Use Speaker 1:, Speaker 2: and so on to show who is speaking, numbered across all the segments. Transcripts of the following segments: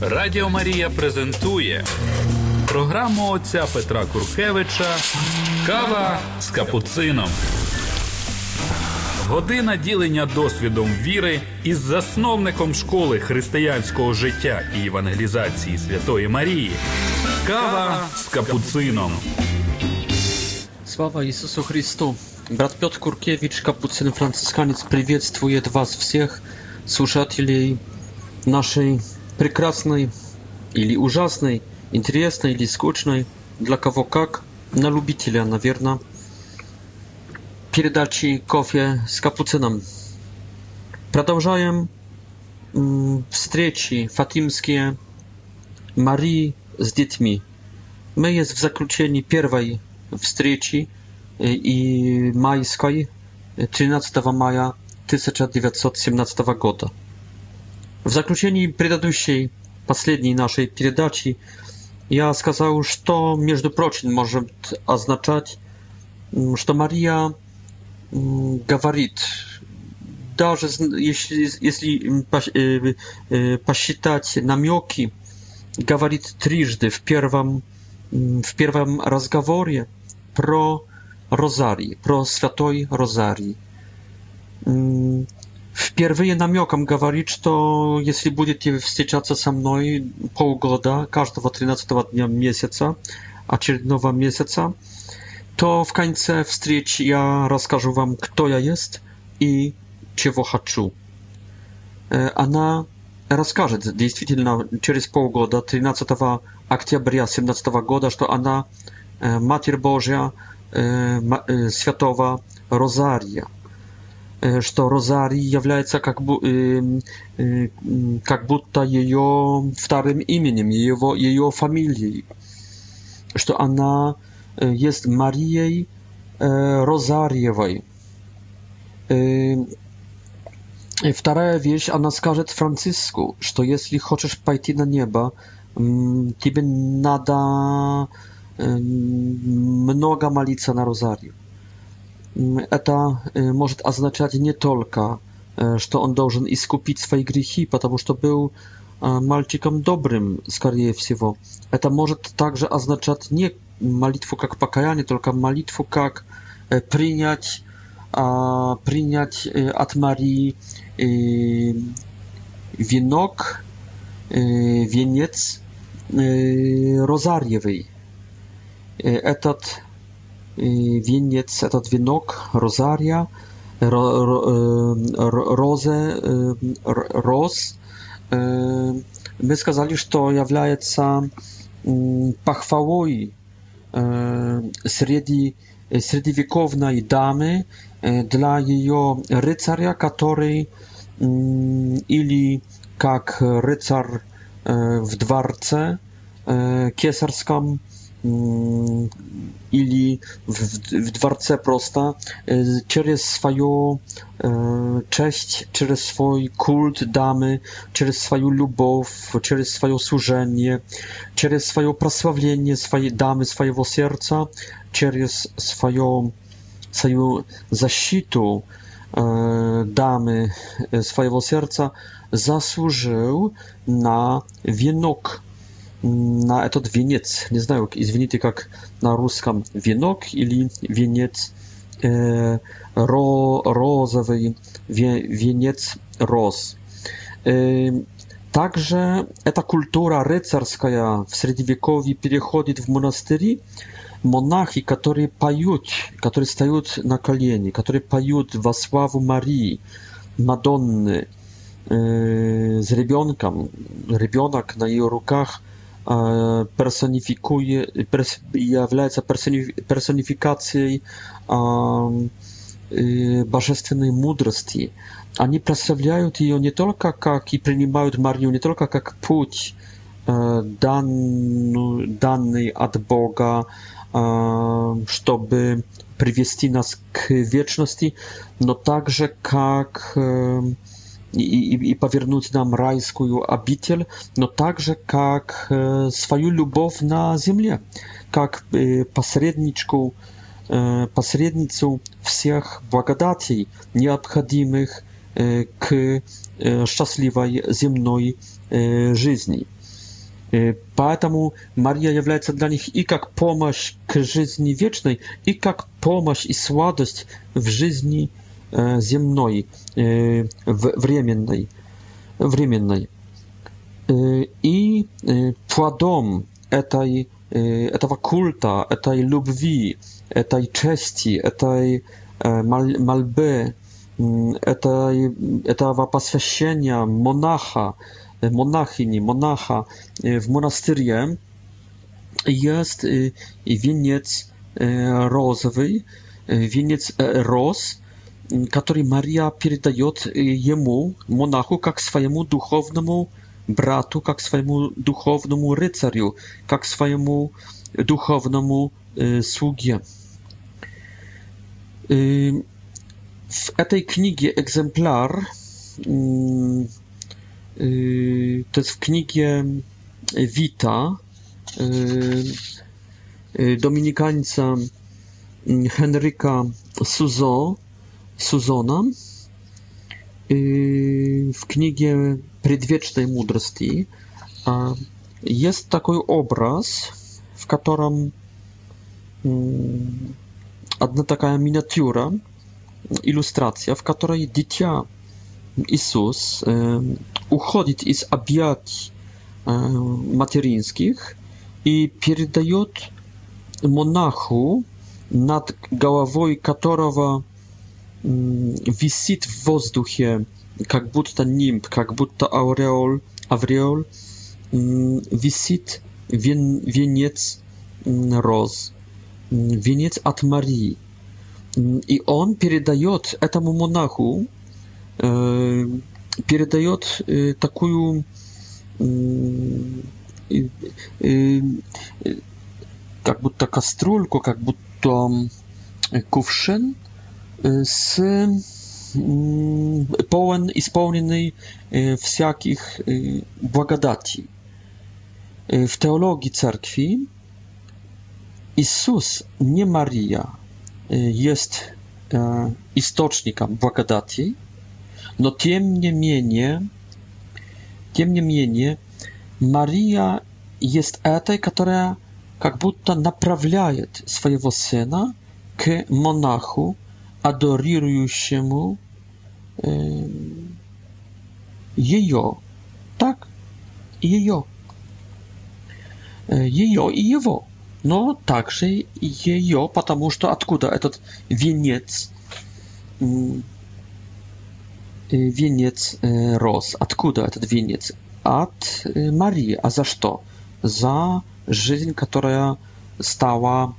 Speaker 1: Радіо Марія презентує програму отця Петра Куркевича Кава з капуцином. Година ділення досвідом віри із засновником школи християнського життя і евангелізації Святої Марії. Кава з капуцином.
Speaker 2: Слава Иисусу Христу! Брат Петр Куркевич, капуцин францисканец, приветствует вас всех, слушателей нашей прекрасной или ужасной, интересной или скучной, для кого как, на любителя, наверное, передачи «Кофе с капуцином». Продолжаем встречи фатимские Марии с детьми. Мы есть в заключении первой встречи и майской 13 мая 1917 года. В заключении предыдущей, последней нашей передачи я сказал, что, между прочим, может означать, что Мария говорит, даже если, если посчитать намеки, говорит трижды в первом, в первом разговоре про розарий, про святой розарий. Впервые намеком говорит, что если будете встречаться со мной полгода, каждого 13 дня месяца, очередного месяца, to w końcu wstryć ja rozkażę wam, kto ja jest i czego хочу. Она расскажет действительно через полгода, 13 октября 17 года, что она Матерь Божья Святого Розария что Розари является как, бу, э, э, как будто ее вторым именем, его, ее фамилией, что она есть Марией э, Розарьевой. Э, вторая вещь, она скажет Франциску, что если хочешь пойти на небо, тебе надо много молиться на Розарию это может означать не только, что он должен искупить свои грехи, потому что был мальчиком добрым, скорее всего. Это может также означать не молитву как покаяние, только молитву как принять, принять от Марии венок, венец розарьевый. Этот Y, wieniec, ten wienok, rozaria, ro, ro, y, ro, roze, y, roz. My сказали, że to jest pachwałą średniowiecznej damy dla jej rycerza, który mm, ili jak rycerz w dworze kiesarskim, или в, в дворце просто через свою y, cześć, через swój kult damy, через swoją любовь, через swoje służenie, через swoje prosławienie swojej damy, swojego serca, через swoją, swoją защиту damy swojego serca zasłużył na wienok на этот венец. Не знаю, извините, как на русском венок или венец э, ро, розовый, ве, венец роз. Э, также эта культура рыцарская в средневековье переходит в монастыри. Монахи, которые поют, которые стоят на колени, которые поют во славу Марии, Мадонны, э, с ребенком, ребенок на ее руках – E, personifikuje, pers является personifikacją e, e, bożestwnej mądrości. Oni przedstawiają ją nie tylko jak i przyjmują Marię nie tylko jak płód dany od Boga, żeby przywieźć nas k wieczności, no także jak и, и, и повернуть нам райскую обитель, но также как свою любовь на земле, как посредничку, посредницу всех благодатей, необходимых к счастливой земной жизни. Поэтому Мария является для них и как помощь к жизни вечной, и как помощь и сладость в жизни вечной земной, временной, временной. И плодом этой, этого культа, этой любви, этой чести, этой мольбы, этой, этого посвящения монаха, monachini, monacha w monastyrze jest wieniec rozowy, wieniec roz, который Мария передает ему, монаху, как своему духовному брату, как своему духовному рыцарю, как своему духовному э, слуге. Э, w tej knigie egzemplar, to jest w knigie Wita dominikańca Henryka Suzo, сезона в книге «Предвечной мудрости» есть такой образ, в котором одна такая миниатюра, иллюстрация, в которой дитя Иисус уходит из объятий материнских и передает монаху, над головой которого висит в воздухе, как будто нимб, как будто ауреол, авреол, висит вен, венец роз, венец от Марии. И он передает этому монаху, передает такую как будто кастрюльку, как будто кувшин, z pełen, исполненный всяких благодати. W teologii cerkwi Jezus, nie Maria, jest istocznikiem благодати, но тем не менее, тем не менее, Мария jest этой, которая как будто направляет своего сына к монаху, adorującemu jej, tak? Jej. E, jej i jego. No także jej, ponieważ to odkuda ten wieniec? Mm, y, wieniec e, roz. Odkuda ten wieniec? Od e, Marii. A za co? Za życie, która stała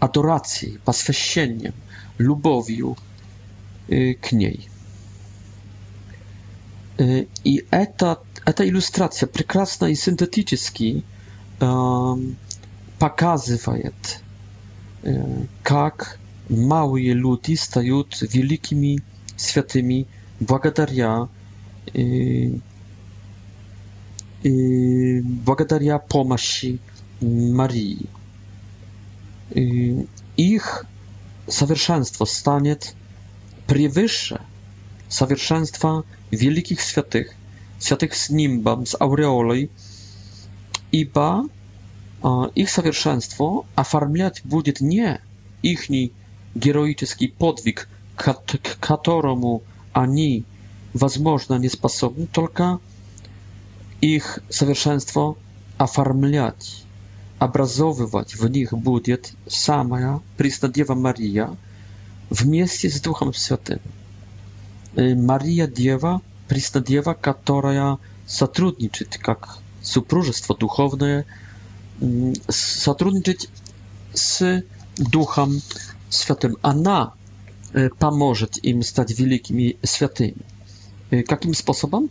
Speaker 2: adoracji, poświęceniem, lubowiu y, k niej. Y, I ta ilustracja, piękna i syntetyczna, pokazuje, jak y, małe ludzie stają wielkimi świętymi благодаря благодаря помощи Марии их совершенство станет превыше совершенства великих святых, святых с нимбом, с ауреолой, ибо их совершенство оформлять будет не ихний героический подвиг, к которому они, возможно, не способны, только их совершенство оформлять образовывать в них будет самая Преснодева Мария вместе с Духом Святым. Мария Дева, Преснодева, которая сотрудничает как супружество духовное, сотрудничать с Духом Святым. Она поможет им стать великими святыми. Каким способом?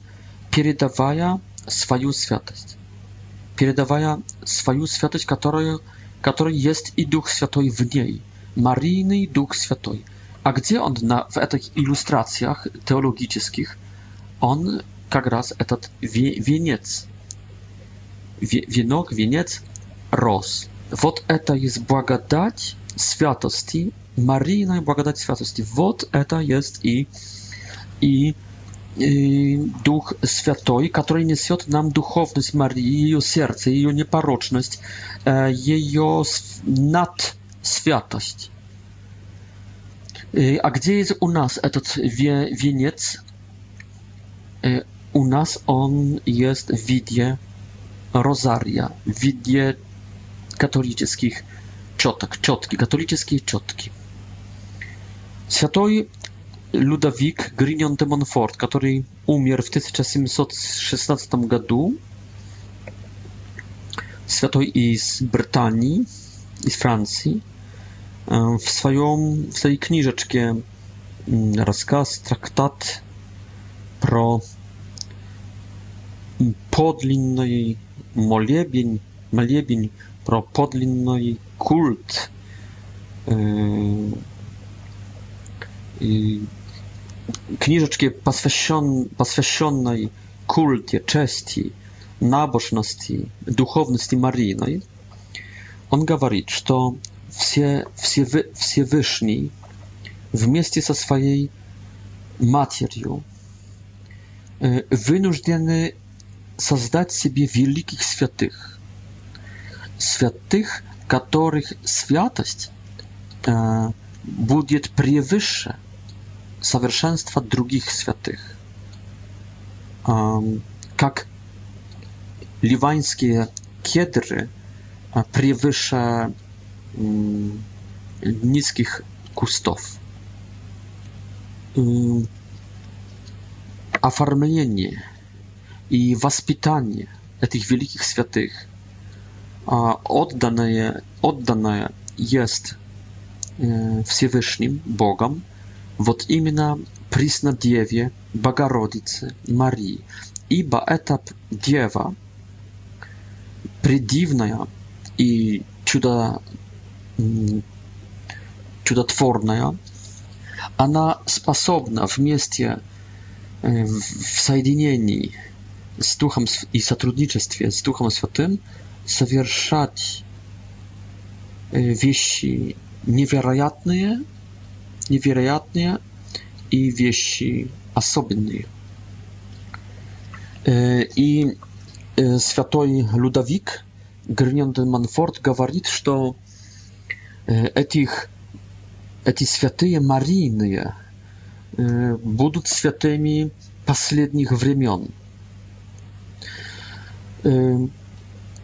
Speaker 2: Передавая свою святость передавая свою святость, которая, которой есть и Дух Святой в ней, Марийный Дух Святой. А где он на, в этих иллюстрациях теологических? Он как раз этот венец, венок, венец рос. Вот это есть благодать святости, Марийная благодать святости. Вот это есть и, и Y, Duch Święty, który niesie nam duchowność Marii, jej serce, jej nieparoczność, e, jej nadświatość. Y, a gdzie jest u nas ten wie, wieniec? Y, u nas on jest w widzie rozaria, w widzie katolickich ciotek, ciotki, katolickiej ciotki. Święty Ludovik Grignon de Montfort, который умер в 1716 году, святой из Британии, из Франции, в, своем, в своей книжечке рассказ, трактат про подлинный молебень, молебень про подлинный культ и книжечки, посвящен, посвященной культе, чести, набожности, духовности Мариной, он говорит, что все, все, Всевышний вместе со своей матерью вынуждены создать себе великих святых, святых, которых святость будет превыше совершенства других святых. Как ливанские кедры превыше низких кустов. Оформление и воспитание этих великих святых отданное, отданное есть Всевышним Богом Вот именно Преснодеве, Богородице, Марии, ибо это Дева, предивная и чудо, чудотворная, она способна вместе в соединении с Духом и сотрудничестве с Духом Святым совершать вещи невероятные невероятные и вещи особенные. И святой Людовик Гринион де Монфорт говорит, что этих, эти святые марийные будут святыми последних времен.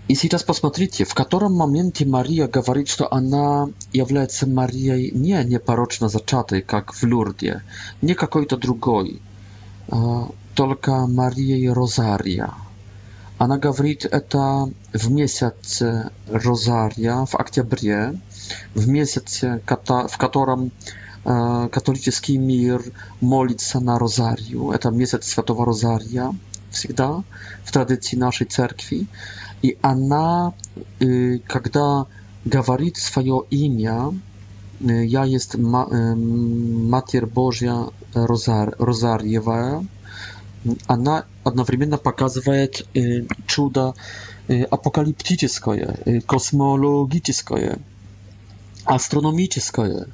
Speaker 2: И сейчас посмотрите, в котором моменте Мария говорит, что она является Марией не непорочно зачатой, как в Люрде, не какой-то другой, только Марией Розария. Она говорит это в месяц Розария, в октябре, в месяце, в котором католический мир молится на Розарию. Это месяц Святого Розария всегда в традиции нашей церкви. И она, когда говорит свое имя, я есть Матерь Божья Розар, Розарьевая, она одновременно показывает чудо апокалиптическое, космологическое, астрономическое,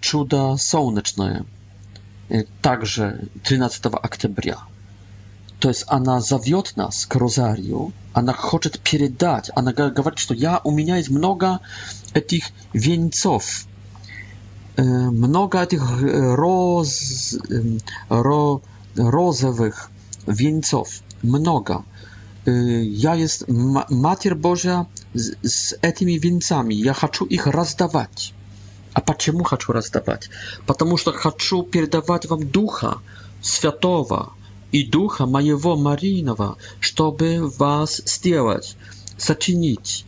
Speaker 2: чудо солнечное, также 13 октября то есть она зовет нас к розарию, она хочет передать, она говорит, что я, у меня есть много этих венцов, много этих роз, ро, розовых венцов, много. Я есть Матерь Божья с, с этими венцами, я хочу их раздавать. А почему хочу раздавать? Потому что хочу передавать вам Духа Святого, i ducha mojego Marijnego, żeby was stworzyć, zaczynić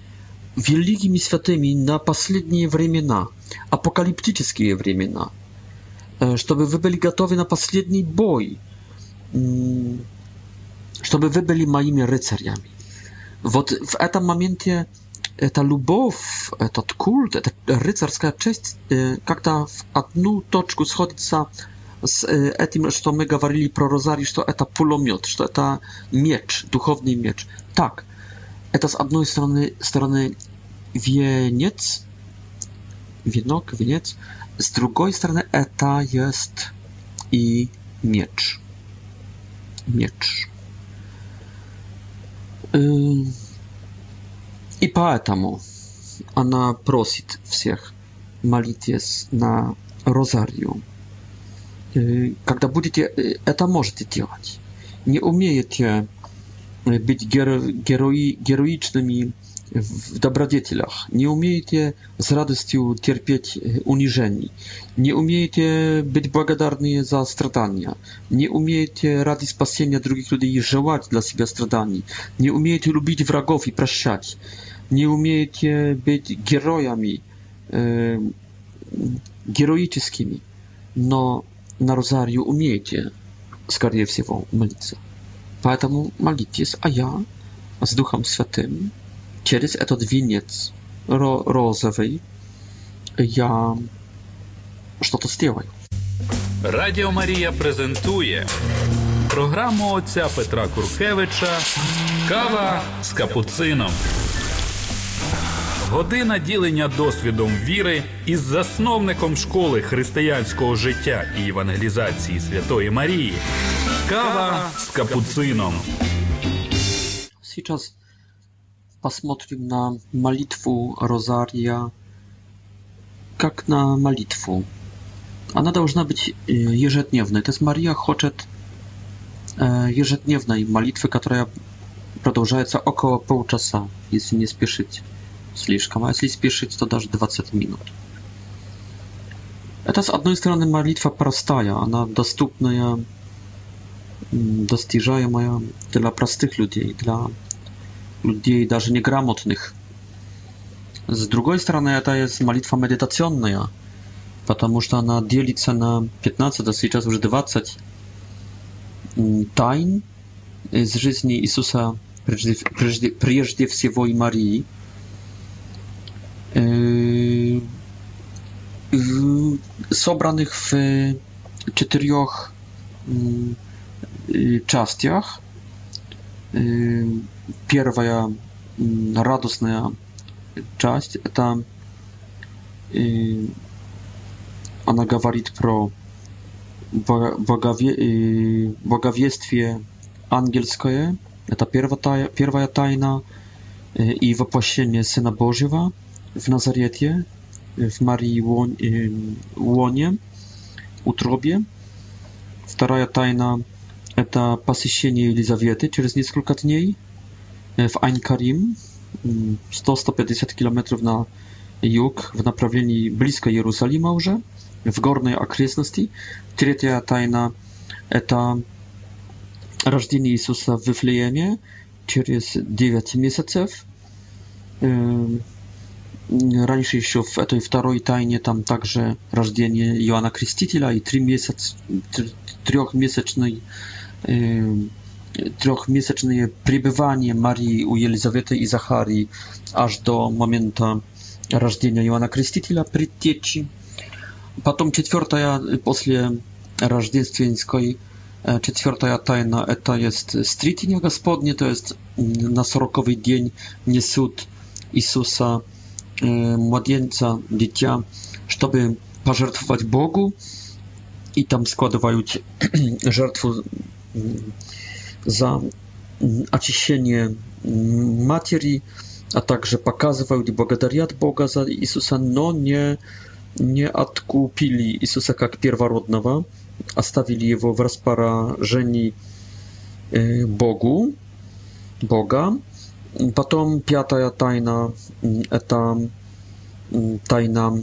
Speaker 2: wielkimi świętymi na ostatnie времена, apokaliptyczne времена, e, żeby wy byli gotowi na ostatni bój, mm, żeby wy byli moimi rycerzami. W tym momencie e, ta любовь, e, ten kult, ta rycerska cześć jak ta w jedną точку schodzi się z этим, что мы говорили про Розари, что это пулемет, что это меч, духовный меч. Так, это с одной стороны, стороны венец, венок, венец, с другой стороны это есть и меч. Меч. И поэтому она просит всех молитесь на розарию когда будете это можете делать. Не умеете быть герои, героичными в добродетелях, не умеете с радостью терпеть унижений, не умеете быть благодарны за страдания, не умеете ради спасения других людей желать для себя страданий, не умеете любить врагов и прощать, не умеете быть героями, э, героическими, но на розарию умеете, скорее всего, молиться. Поэтому молитесь, а я с Духом Святым через этот венец розовый я что-то сделаю.
Speaker 1: Радіо Марія презентує програму отця Петра Куркевича Кава з капуцином. година ділення досвідом віри із засновником школи християнського життя і евангелізації Святої Марії. Kawa z kapucyną.
Speaker 2: Сейчас посмотрим на молитву Розария как на молитву. Она должна быть ежедневной. То есть Мария хочет ежедневной молитвы, которая продолжается около полчаса, если не спешить. Слишком. А если спешить, то даже 20 минут. Это, с одной стороны, молитва простая, она доступная достижаемая для простых людей, для людей даже неграмотных. С другой стороны, это есть молитва медитационная, потому что она делится на 15, а сейчас уже 20 тайн из жизни Иисуса, прежде, прежде, прежде всего и Марии, sobranych w czterech частях. Первая радостная часть это она говорит про богове, боговествие ангельское, это первая, первая тайна, и воплощение Сына Божьего, w Nazarecie, w Marii Łonie, utrobie. Druga tajna to pasyśnienie Elizawiety przez kilka dni w Ain Karim, 100-150 km na jug, w naprawieni blisko Jerozolima już, w górnej okresności. Trzecia tajna to narodzenie Jezusa w Wiflejemie przez 9 miesięcy раньше еще в этой второй тайне там также рождение Иоанна Крестителя и три месяц, трехмесячный э, трехмесячное пребывание Марии у Елизаветы и Захарии аж до момента рождения Иоанна Крестителя, предтечи. Потом четвертая, после рождественской, четвертая тайна, это есть стритение Господне, то есть на сороковый день несут Иисуса Христа E, młodzieńca, dziecka, żeby pożertować Bogu i tam składować żertwę mm, za mm, oczyszczenie mm, materii, a także pokazywać błogodariat Boga za Jezusa, no nie, nie odkupili Jezusa jak pierworodnego, a stawili je go w rozparażeniu e, Bogu, Boga, Потом пятая тайна – это тайна,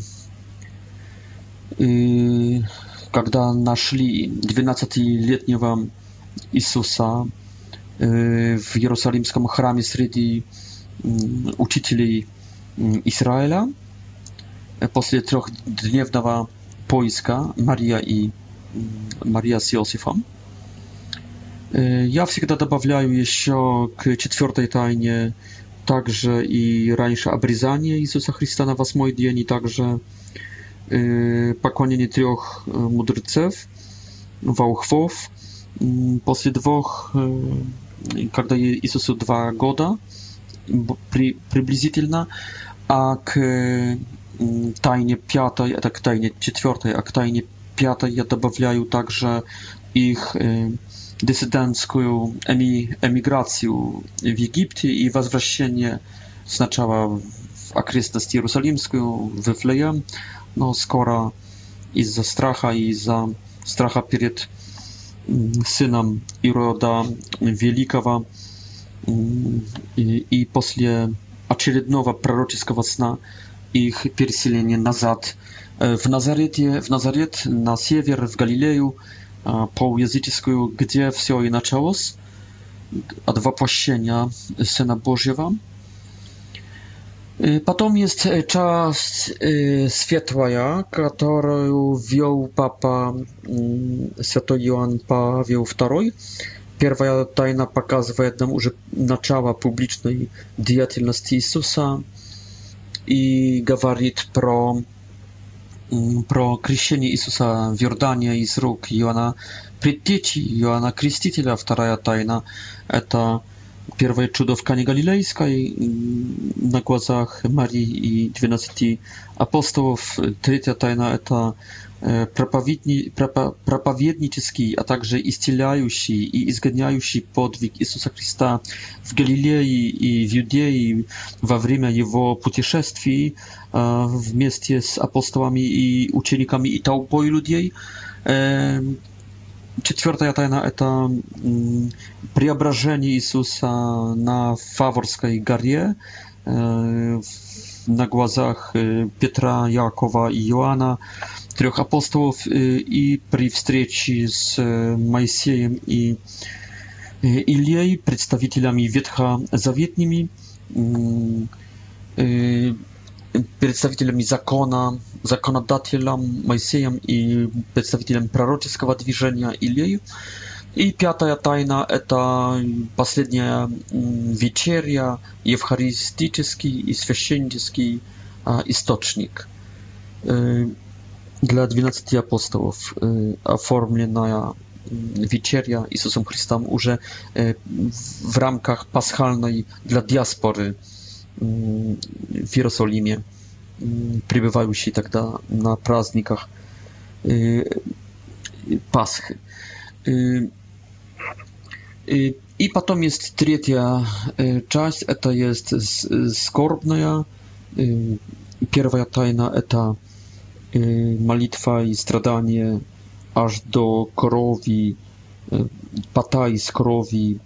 Speaker 2: когда нашли 12-летнего Иисуса в Иерусалимском храме среди учителей Израиля. После трехдневного поиска Мария и Мария с Иосифом – Я всегда добавляю еще к четвертой тайне также и раньше обрезание Иисуса Христа на восьмой день, и также поклонение трех мудрецев, волхвов. После двух, когда Иисусу два года, при, приблизительно, а к тайне пятой, это к тайне четвертой, а к тайне пятой я добавляю также их dysydencką emi, emigrację w Egipcie i wzwracanie znaczała w akrystności jerozolimską, w Flejem, no skoro i za stracha i za stracha przed mm, synem Iroda Wielkiego mm, i, i po kolejnego proroczyskiego sna ich przesilenie nazad e, w Nazaret, w Nazaret na siewier, w Galileju, полуязыческую «Где все и началось» от воплощения Сына Божьего. Потом jest czas światła, którą wziął Papa Święty Jan Paweł II. Первая тайна показывает нам уже начало публичной деятельности Иисуса и говорит про про крещение Иисуса в Иордане из рук Иоанна Предтечи, Иоанна Крестителя, вторая тайна. Это первое чудо в Кане Галилейской на глазах Марии и 12 апостолов. Третья тайна – это проповеднический, а также исцеляющий и изгоняющий подвиг Иисуса Христа в Галилее и в Иудее во время его путешествий вместе с апостолами и учениками и толпой людей. Четвертая тайна – это преображение Иисуса на Фаворской горе на глазах Петра, Якова и Иоанна трех апостолов и при встрече с Моисеем и Ильей, представителями ветхозаветными, представителями закона, законодателем Моисеем и представителем пророческого движения Ильей. И пятая тайна – это последняя вечеря, евхаристический и священнический источник для 12 апостолов оформленная wieczeria Jezusem Chrystusem уже w ramkach paschalnej dla diaspory y, w Jerozolimie, y, się тогда na праздниках y, Paschy. I potem jest trzecia część, to jest skarbna. Pierwsza tajna to Y, Malitwa i stradanie aż do korowi, y, Patai z korowi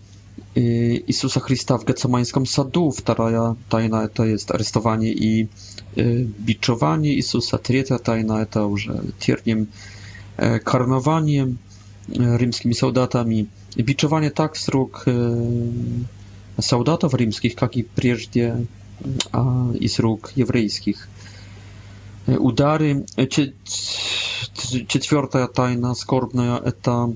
Speaker 2: y, Jezusa Chrysta w Gecemańskim Sadu. Wtaraja tajna to jest aresztowanie i biczowanie Jezusa. Trzecia tajna to już tierniем, karnowaniem римскими солдатами. Бичевание так с рук солдатов римских, как и прежде, а из рук еврейских удары. Четвертая тайна скорбная – это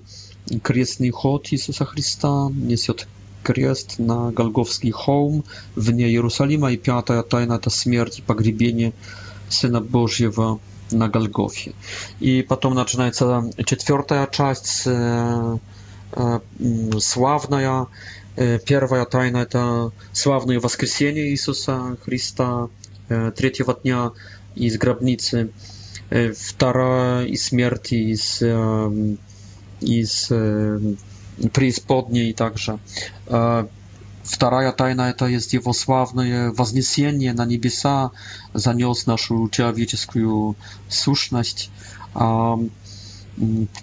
Speaker 2: крестный ход Иисуса Христа, несет крест на Голговский холм вне Иерусалима. И пятая тайна – это смерть и погребение Сына Божьего на Голгофе. И потом начинается четвертая часть, славная. Первая тайна – это славное воскресение Иисуса Христа третьего дня – из гробницы, вторая из смерти, из, из преисподней также. Вторая тайна – это есть его славное вознесение на небеса, занес нашу человеческую сущность,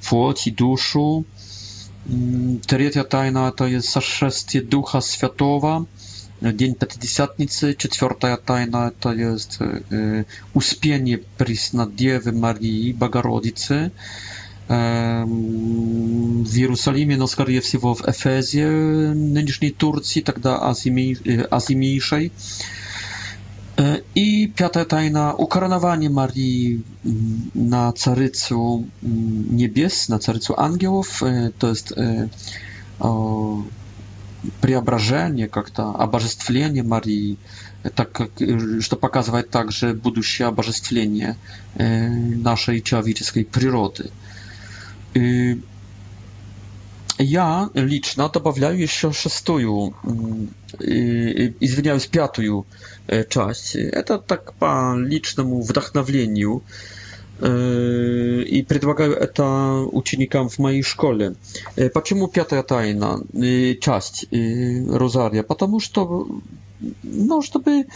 Speaker 2: плоть и душу. Третья тайна – это есть сошествие Духа Святого – no, Dzień Pięćdziesiątnicy, czwarta tajna to jest e, uspienie prysna Diewy Marii Bogorodicy w Jerozolimie, no skoro jest w Efezie, nynieszniej Turcji, tak da y, Azji Mniejszej. E, I piąta tajna, ukoronowanie Marii mm, na Carycu mm, Niebies, na Carycu Angielów, e, to jest e, преображение как-то, обожествление Марии, так как, что показывает также будущее обожествление нашей человеческой природы. И я лично добавляю еще шестую, извиняюсь, пятую часть. Это так по личному вдохновлению и предлагаю это ученикам в моей школе. Почему пятая тайна, часть Розария? Потому что, ну, чтобы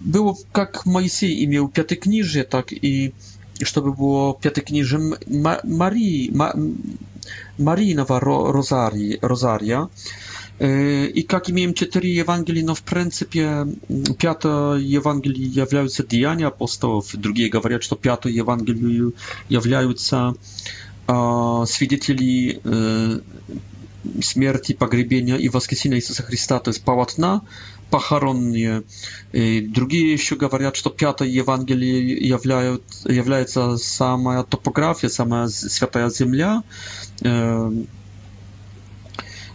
Speaker 2: było jak Mojsiej miał piąte kniże, tak i żeby było piąte kniże Ma Marii, Ma Marii Rozaria. И как имеем четыре Евангелия, но в принципе пятое Евангелие являются деяния апостолов, другие говорят, что пятое Евангелие являются свидетели смерти, погребения и воскресения Иисуса Христа, то есть полотна похоронные. И другие еще говорят, что пятое Евангелие являют, является самая топография, самая святая земля,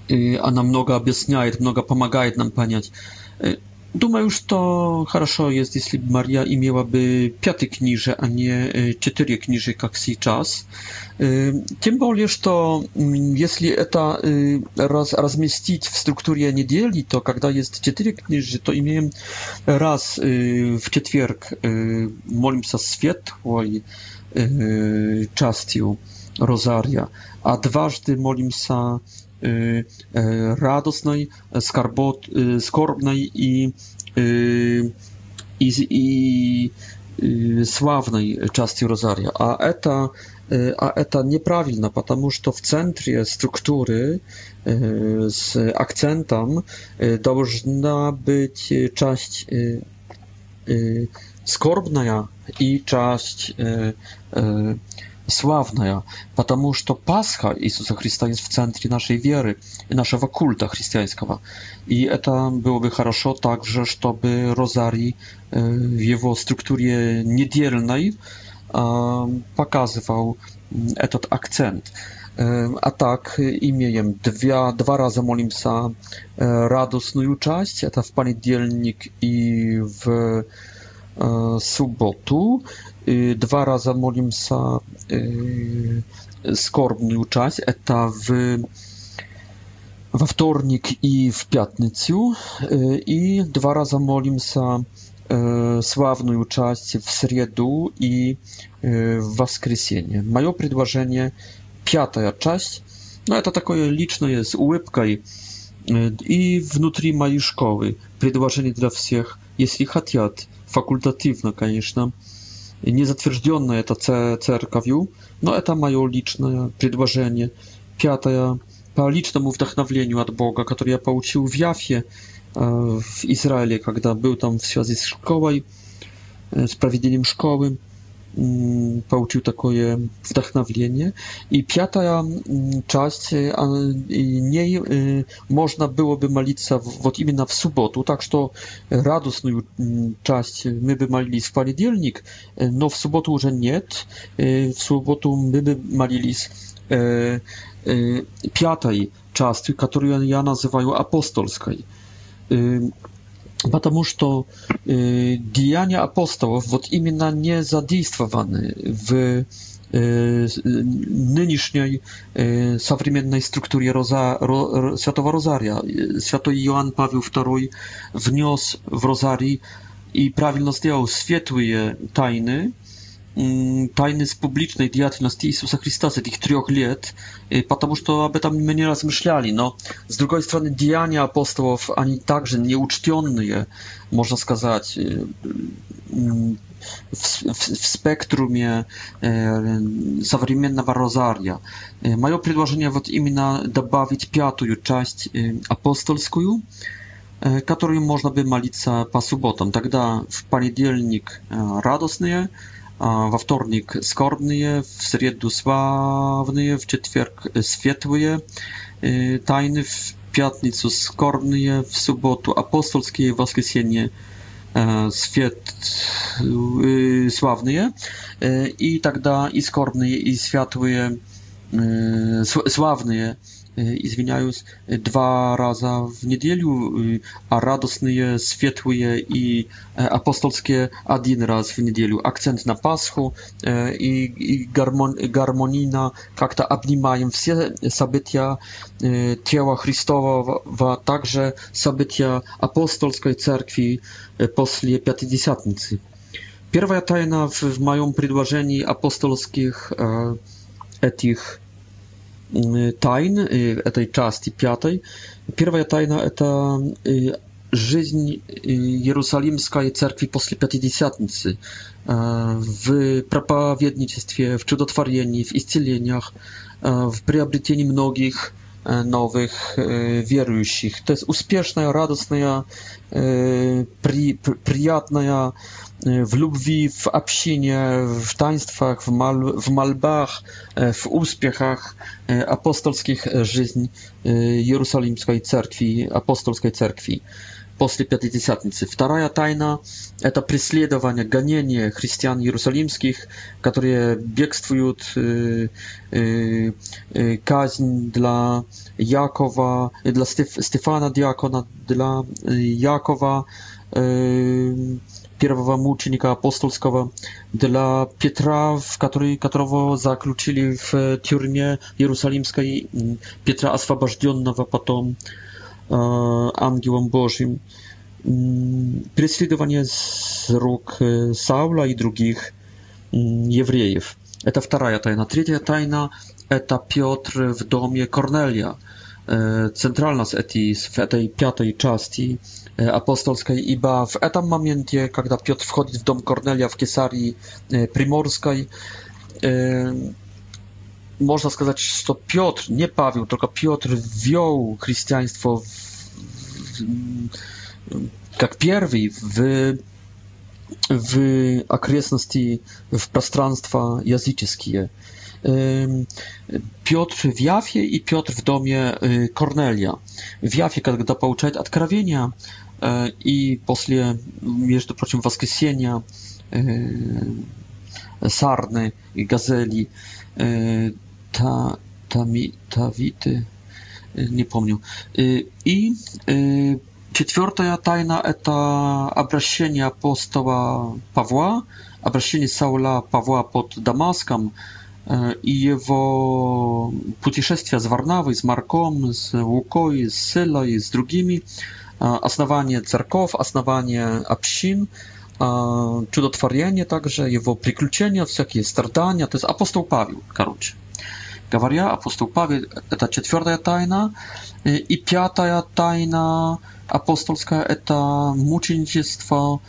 Speaker 2: она много объясняет, много помогает нам понять. Думаю, что хорошо есть, если бы Мария имела бы пятый книже, а не четыре книжи, как сейчас. Тем более, что если это раз, разместить в структуре недели, то когда есть четыре книжи, то имеем раз в четверг молимся светлой частью розария, а дважды молимся Y, e, radosnej, skarbot, y, skorbnej i, y, i, i sławnej части Rozaria, a eta, a eta nieprawilna, потому что в центре struktury z akcentem должна być część skorbna i część славная, потому что Пасха Иисуса Христа есть в центре нашей веры и нашего культа христианского. И это было бы хорошо также, чтобы розарий в его структуре недельной показывал этот акцент. A tak, imiejem dwa, dwa razy molim sa radosną część, to w poniedzielnik i w sobotu. Y, dwa razy modlimy się skorbny czas, to w we wtorek i w piątnicę y, i dwa razy modlimy się sławną część w środę i y, w воскресенье. Moje przedłożenie piąta część. No to takie liczne jest ułypka i i wnutri mojej szkoły przedłożenie dla wszystkich, jeśli chcą, fakultatywna, oczywiście niezatwierdzone to cerkawiu, no eta mają liczne przedłożenie. Piata po licznym wdachnowieniu od Boga, który ja pouczył w Jafie e, w Izraelu, kiedy był tam w związku z szkołą, e, z prowadzeniem szkoły получил такое вдохновление. И пятая часть, ней можно было бы молиться вот именно в субботу, так что радостную часть мы бы молились в понедельник, но в субботу уже нет. В субботу мы бы молились пятой частью, которую я называю апостольской потому что э, деяния апостолов, вот именно не задействованы в э, нынешней э, современной структуре Роза, Ро, Святого Розария. Святой Иоанн Павел II внес в Розарий и правильно сделал светлые тайны, тайны с публичной деятельности Иисуса Христа с этих трех лет, потому что об этом мы не размышляли. Но, с другой стороны, деяния апостолов, они также неучтенные, можно сказать, в, в, в спектруме современного розария. Мое предложение вот именно добавить пятую часть апостольскую, которую можно бы молиться по субботам. Тогда в понедельник радостные, во вторник скорбные, в среду славные, в четверг светлые тайны, в пятницу скорбные, в субботу апостольские, в воскресенье свет славные, и тогда и скорбные, и святые, славные – извиняюсь, два раза в неделю, а радостные, светлые и апостольские один раз в неделю. Акцент на Пасху и, и гармон, гармонийно как-то обнимаем все события тела Христового, также события апостольской церкви после Пятидесятницы. Первая тайна в, в моем предложении апостольских э, этих тайн, этой части пятой. Первая тайна – это жизнь Иерусалимской Церкви после Пятидесятницы в проповедничестве, в чудотворении, в исцелениях, в приобретении многих nowych wierujących. To jest uspieszna, radosna, przyjazna w Lubwi, w Apsinie, w taństwach, w, mal, w malbach, w uspiechach apostolskich żyzni Jerusalimskiej Cerkwi, Apostolskiej Cerkwi. После Пятидесятницы. Вторая тайна – это преследование, гонение христиан иерусалимских, которые бегствуют, э, э, казнь для Якова, для Стеф, Стефана Диакона, для Якова, э, первого мученика апостольского, для Петра, в который, которого заключили в тюрьме Иерусалимской, Петра, освобожденного потом э, ангелом Божьим, преследование с рук Саула и других евреев. Это вторая тайна. Третья тайна – это Петр в доме Корнелия – E, centralna z этой, w этой piątej części e, apostolskiej, iba w этом momencie, kiedy Piotr wchodzi w dom Kornelia w Kesarii e, Primorskiej, można сказать, что Piotr, nie Paweł, tylko Piotr wziął chrześcijaństwo jak pierwszy w, w tak okresności, w пространства языческие. Piotr w Jafie i Piotr w domie y, Kornelia. W Jafie, kiedy pouczać odkrawienia e, i posle, między prosim, Waskiesienia, y, Sarny i Gazeli, e, ta, ta, mi, ta wity, y, nie pomnił. I czwarta tajna to obraszenie apostoła Pawła, obraszenie Saula Pawła pod Damaskiem и его путешествия с Варнавой, с Марком, с Лукой, с Силой и с другими, основание церков, основание общин, чудотворение также, его приключения, всякие страдания. То есть апостол Павел, короче. Говоря, апостол Павел – это четвертая тайна, и пятая тайна апостольская – это мученичество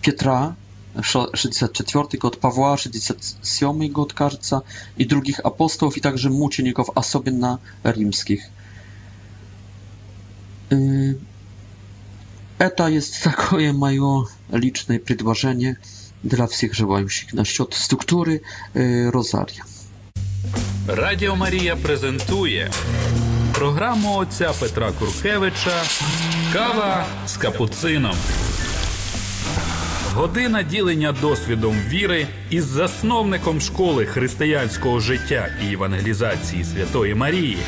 Speaker 2: Петра, 64 od Pawła, 67 od Karca i drugich apostołów i także mucieników, a sobie na rimskich. Это есть такое мое личное предложение для всех желающих насчет структуры э, Розарія.
Speaker 1: Радіо Марія презентує програму отця Петра Куркевича Кава з капуцином. Година ділення досвідом віри із засновником школи християнського життя і евангелізації Святої Марії.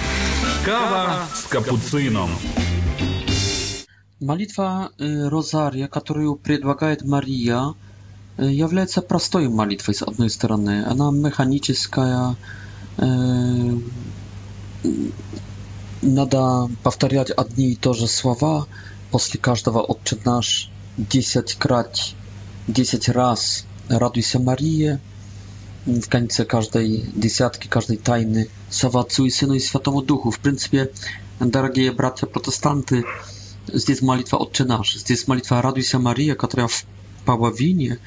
Speaker 1: Kawa z kapucyną.
Speaker 2: Молитва Розария, которую предлагает Мария, является простой молитвой с одной стороны. Она механическая. Надо повторять одни и то же слова после каждого «Отче наш» 10 крат 10 raz Radujся Marije, w końcu każdej dziesiątki, każdej tajny Sława Otcu i Synu i Świętemu W pryncypie, дорогие bracia protestanty, здесь молитва Отче наш, здесь молитва Радуйся Мария, которая в половине,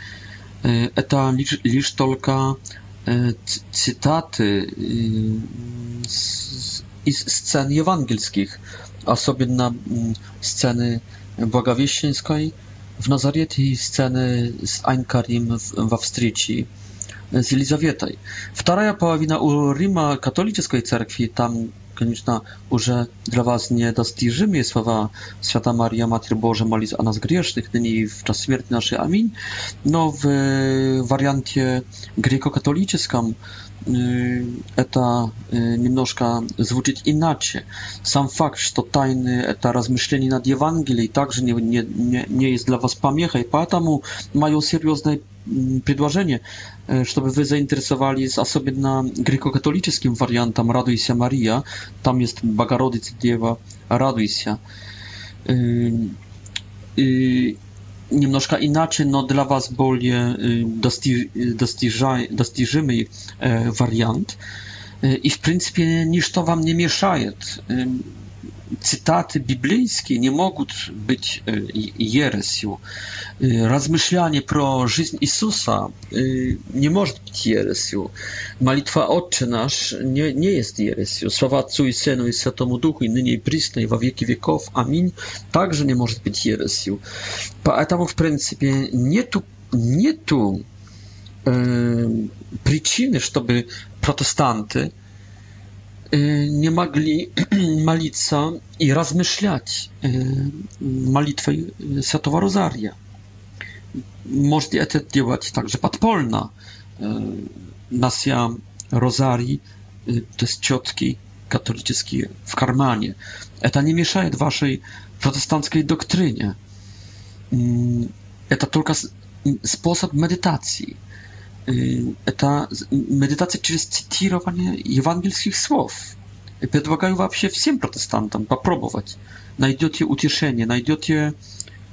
Speaker 2: это лишь, лишь только cytaty e, из scen ewangельских, особенно mm, sceny błogowieścińskiej, w Nazarecie i sceny z Ein Karim w Austrii e, z Elizawietaj. Druga połowa u Rima katolickiej cerkwi, tam konieczna już dla was nie dostrzeżymy słowa Święta Maria, Matry Boże, Maliz o nas grzesznych, nyni w czas śmierci naszej, amin. No w e, wariancie grekokatolickim katolickim это немножко звучит иначе. Сам факт, что тайны это размышление над Евангелией, также не, не, не есть для вас помехой. Поэтому мое серьезное предложение, чтобы вы заинтересовались особенно греко-католическим вариантом «Радуйся, Мария». Там есть «Богородица Дева, радуйся». И немножко иначе, но для вас более достиж, достижа, достижимый вариант. И в принципе ничто вам не мешает cytaty biblijskie nie mogą być e, jeresią. E, rozmyślanie pro życie Jezusa e, nie może być jeresją. Malitwa Ojcze nasz nie, jest jeresją. Słowa Ojcu i Synu Duchu i nynie i prysnej, w wieki wieków. Amin. Także nie może być jeresją. Poэтому w pryncypie nie tu nie tu e, przyczyny, żeby protestanty nie mogli modlić i rozmyślać modlitwy Świętego Rozaria. Można to robić także podpolna. Nasja Rozarii to jest ciotki katolickie w karmanie. To nie mieszaje waszej protestanckiej doktrynie. To tylko sposób medytacji это медитация через цитирование евангельских слов. И предлагаю вообще всем протестантам попробовать. Найдете утешение, найдете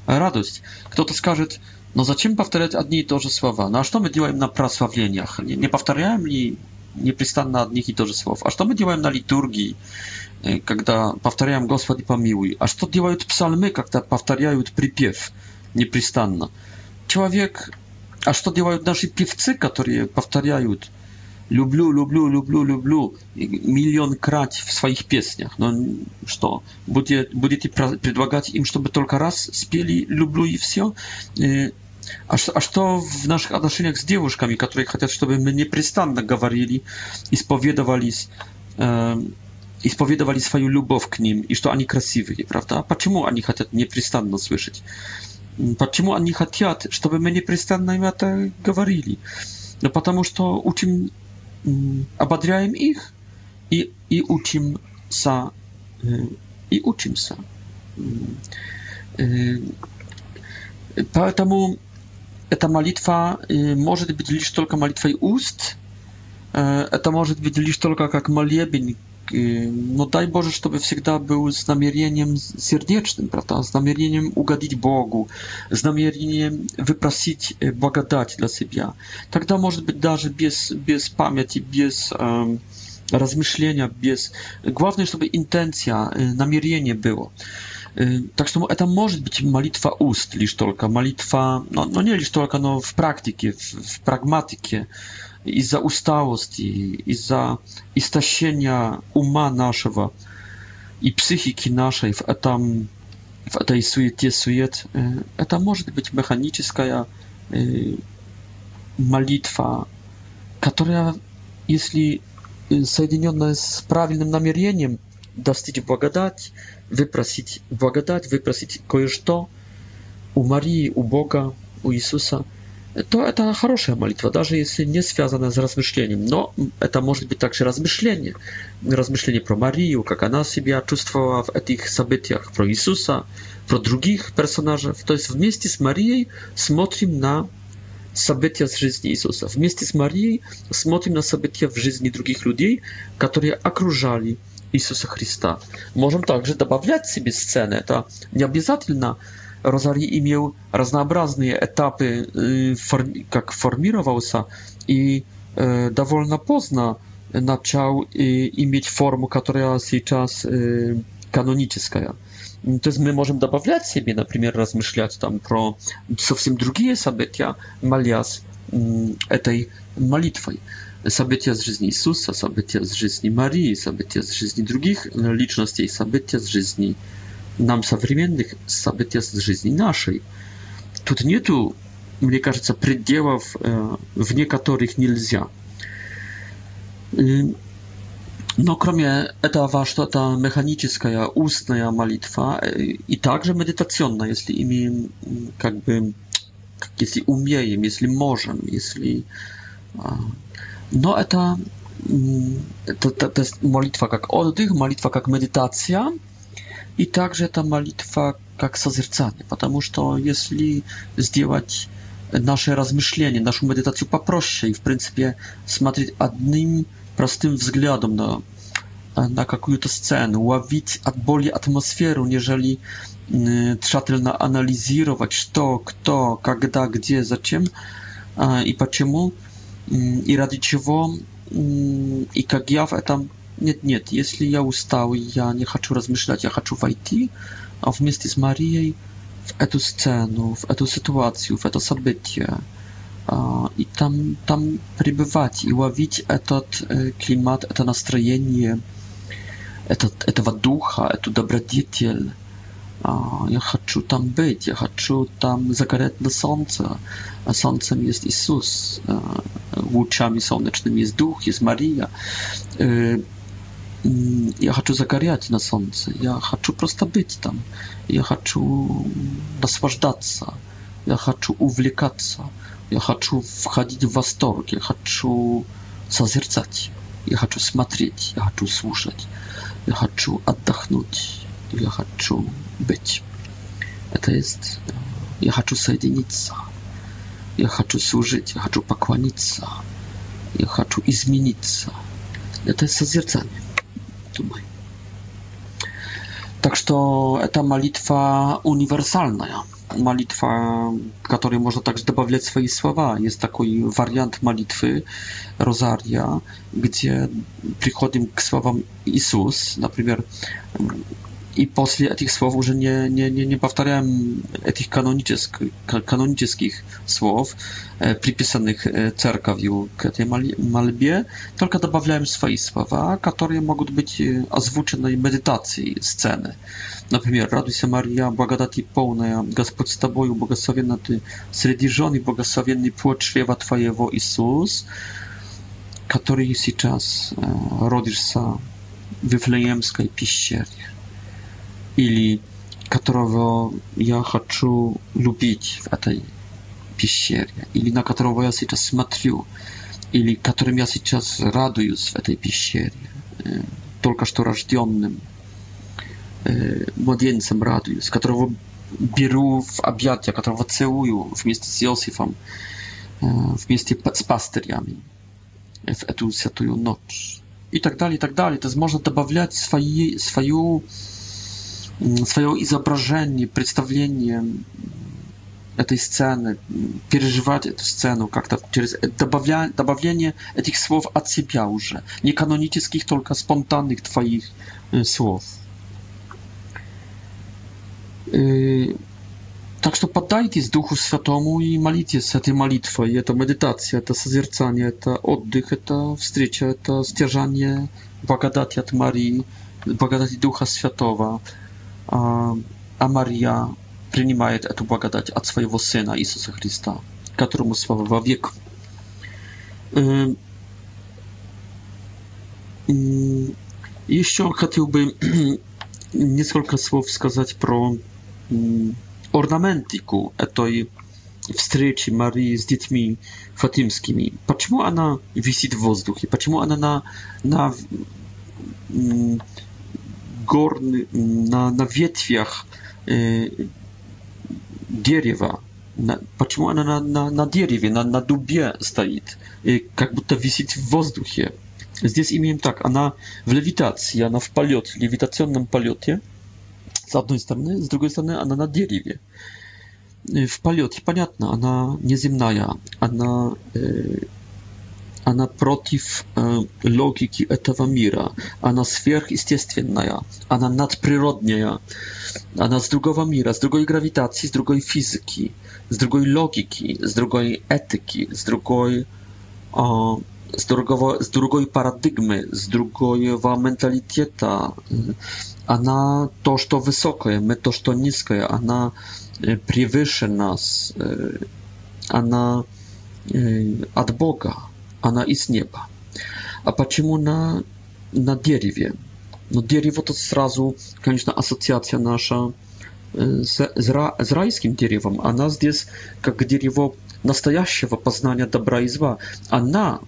Speaker 2: радость. Кто-то скажет, но зачем повторять одни и то же слова? Ну а что мы делаем на прославлениях? Не, не повторяем ли непрестанно одних и то же слов? А что мы делаем на литургии, когда повторяем «Господи помилуй»? А что делают псалмы, когда повторяют припев непрестанно? Человек А что делают наши певцы, которые повторяют «люблю, люблю, люблю, люблю» миллион крат в своих песнях? Ну что, будете, будете предлагать им, чтобы только раз спели «люблю» и все? А, а что в наших отношениях с девушками, которые хотят, чтобы мы непрестанно говорили, исповедовались, э, исповедовали свою любовь к ним, и что они красивые, правда? Почему они хотят непрестанно слышать? Почему они хотят, чтобы мы непрестанно им это говорили? Ну, потому что учим, ободряем их и, и учимся, и учимся. Поэтому эта молитва может быть лишь только молитвой уст, это может быть лишь только как молебень no daj Boże, żeby всегда był z namiernieniem сердечным, prawda? Z namiernieniem ugadić Bogu, z namiernieniem wyprosić благодать dla siebie. Тогда, может быть, даже без, без памяти, без um, размышления, без... Главное, чтобы интенция, намерение было. Так что это может быть молитва уст лишь только, молитва, ну, ну не лишь только, но в практике, в, в прагматике, из-за усталости, из-за истощения ума нашего и психики нашей в этом в этой суете сует. Это может быть механическая молитва, которая, если соединенная с правильным намерением, достичь благодать, выпросить благодать, выпросить кое-что у Марии, у Бога, у Иисуса – то это хорошая молитва, даже если не связана с размышлением. Но это может быть также размышление. Размышление про Марию, как она себя чувствовала в этих событиях, про Иисуса, про других персонажей. То есть вместе с Марией смотрим на события с жизни Иисуса. Вместе с Марией смотрим на события в жизни других людей, которые окружали Иисуса Христа. Можем также добавлять себе сцены. Это не обязательно Розарий имел разнообразные этапы, как формировался, и довольно поздно начал иметь форму, которая сейчас каноническая. То есть мы можем добавлять себе, например, размышлять там про совсем другие события, молясь этой молитвой. События с жизни Иисуса, события с жизни Марии, события с жизни других личностей, события с жизни э, нам современных событий с жизни нашей. Тут нету, мне кажется, пределов, вне которых нельзя. Но кроме этого что-то механическая, устная молитва и также медитационная, если ими как бы, если умеем, если можем, если... Но это, это, это, это молитва как отдых, молитва как медитация – И также эта молитва как созерцание, потому что если сделать наше размышление, нашу медитацию попроще и, в принципе, смотреть одним простым взглядом на, na какую-то scenę, ławić od boli atmosferę, jeżeli тщательно анализировать, что, кто, когда, где, зачем и почему, и ради чего, и как я в этом Нет, нет, если я устал, я не хочу размышлять, я хочу войти а вместе с Марией в эту сцену, в эту ситуацию, в это событие. И там, там пребывать и ловить этот климат, это настроение этот, этого духа, эту добродетель. Я хочу там быть, я хочу там загореть на солнце. А солнцем есть Иисус, лучами солнечными есть Дух, есть Мария. Я хочу загорять на солнце, я хочу просто быть там, я хочу наслаждаться, я хочу увлекаться, я хочу входить в восторг, я хочу созерцать, я хочу смотреть, я хочу слушать, я хочу отдохнуть, я хочу быть. Это есть я хочу соединиться, я хочу служить, я хочу поклониться, я хочу измениться. Это созерцание. Tumaj. Так что это молитва универсальная, молитва, в которой можно также добавлять свои слова. Есть такой вариант молитвы Розария, где приходим к словам Иисус, например, i после tych słów, że nie, nie, nie, nie powtarzałem tych kanonicznych słów e, przypisanych e, cerkawiu k tej malbie, tylko dodawałem swoje słowa, które mogą być e, ozwuczone medytacji sceny. Na przykład, raduj się Maria, błagadati pełna, Gospodz z Tobą, błogosławiony Ty, srydzi żony, błogosławiony płoć czwiewa Twojego, który jest i czas, rodzisz się w Wiflejemskiej pieścierni или которого я хочу любить в этой пещере, или на которого я сейчас смотрю, или которым я сейчас радуюсь в этой пещере, только что рожденным младенцем радуюсь, которого беру в объятия, которого целую вместе с Иосифом, вместе с пастырями в эту святую ночь. И так далее, и так далее. То есть можно добавлять свои, свою свое изображение, представление этой сцены, переживать эту сцену как-то через добавля, добавление этих слов от себя уже, не канонических, только спонтанных твоих слов. Так что поддайтесь Духу Святому и молитесь этой молитвой. Это медитация, это созерцание, это отдых, это встреча, это стяжание благодати от Марии, благодати Духа Святого а Мария принимает эту благодать от своего Сына Иисуса Христа, которому слава во век. Еще хотел бы несколько слов сказать про орнаментику этой встречи Марии с детьми фатимскими. Почему она висит в воздухе? Почему она на, на gorny, na, na wietrwiach y, дерева. На, почему она на, на, на дереве, на, на дубе стоит, и как будто висит в воздухе? Здесь имеем так, она в левитации, она в полет, в левитационном полете, с одной стороны, с другой стороны, она на дереве. В полете, понятно, она неземная, она э, она против э, логики этого мира, она сверхъестественная, она надприродная, она с другого мира, с другой гравитации, с другой физики, с другой логики, с другой этики, с другой, э, с другого, с другой парадигмы, с другого менталитета. Она то, что высокое, мы то, что низкое, она превыше нас, э, она от Бога она из неба. А почему на, на дереве? Но дерево то сразу, конечно, ассоциация наша с, с райским деревом. Она здесь как дерево настоящего познания добра и зла. Она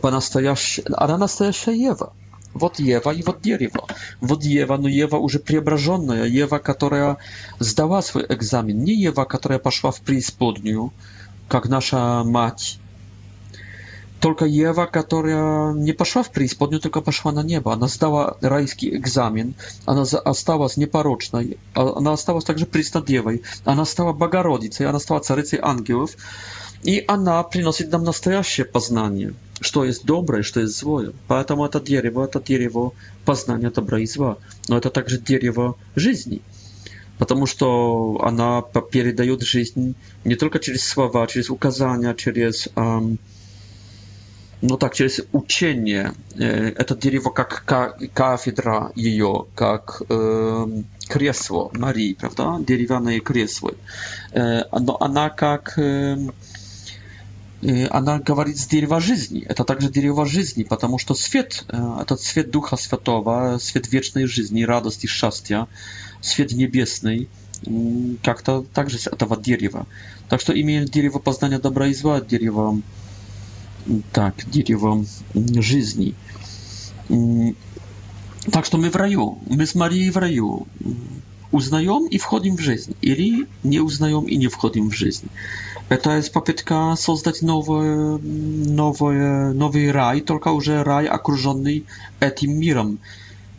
Speaker 2: по-настоящему, она настоящая Ева. Вот Ева и вот дерево. Вот Ева, но Ева уже преображенная, Ева, которая сдала свой экзамен, не Ева, которая пошла в преисподнюю, как наша мать, только Ева, которая не пошла в преисподнюю, только пошла на небо. Она сдала райский экзамен, она осталась непорочной, она осталась также преснодевой, она стала Богородицей, она стала царицей ангелов, и она приносит нам настоящее познание, что есть доброе, что есть злое. Поэтому это дерево, это дерево познания добра и зла, но это также дерево жизни. Потому что она передает жизнь не только через слова, через указания, через эм, ну так, через учение, это дерево как кафедра ее, как э, кресло Марии, правда, деревянные кресла. Э, но она как... Э, она говорит с дерева жизни. Это также дерево жизни, потому что свет, этот свет Духа Святого, свет вечной жизни, радости, счастья, свет небесный, как-то также с этого дерева. Так что имеет дерево познания добра и зла, дерево так, дерево жизни. Так что мы в раю, мы с Марией в раю. Узнаем и входим в жизнь, или не узнаем и не входим в жизнь. Это есть попытка создать новый, новый, новый рай, только уже рай, окруженный этим миром,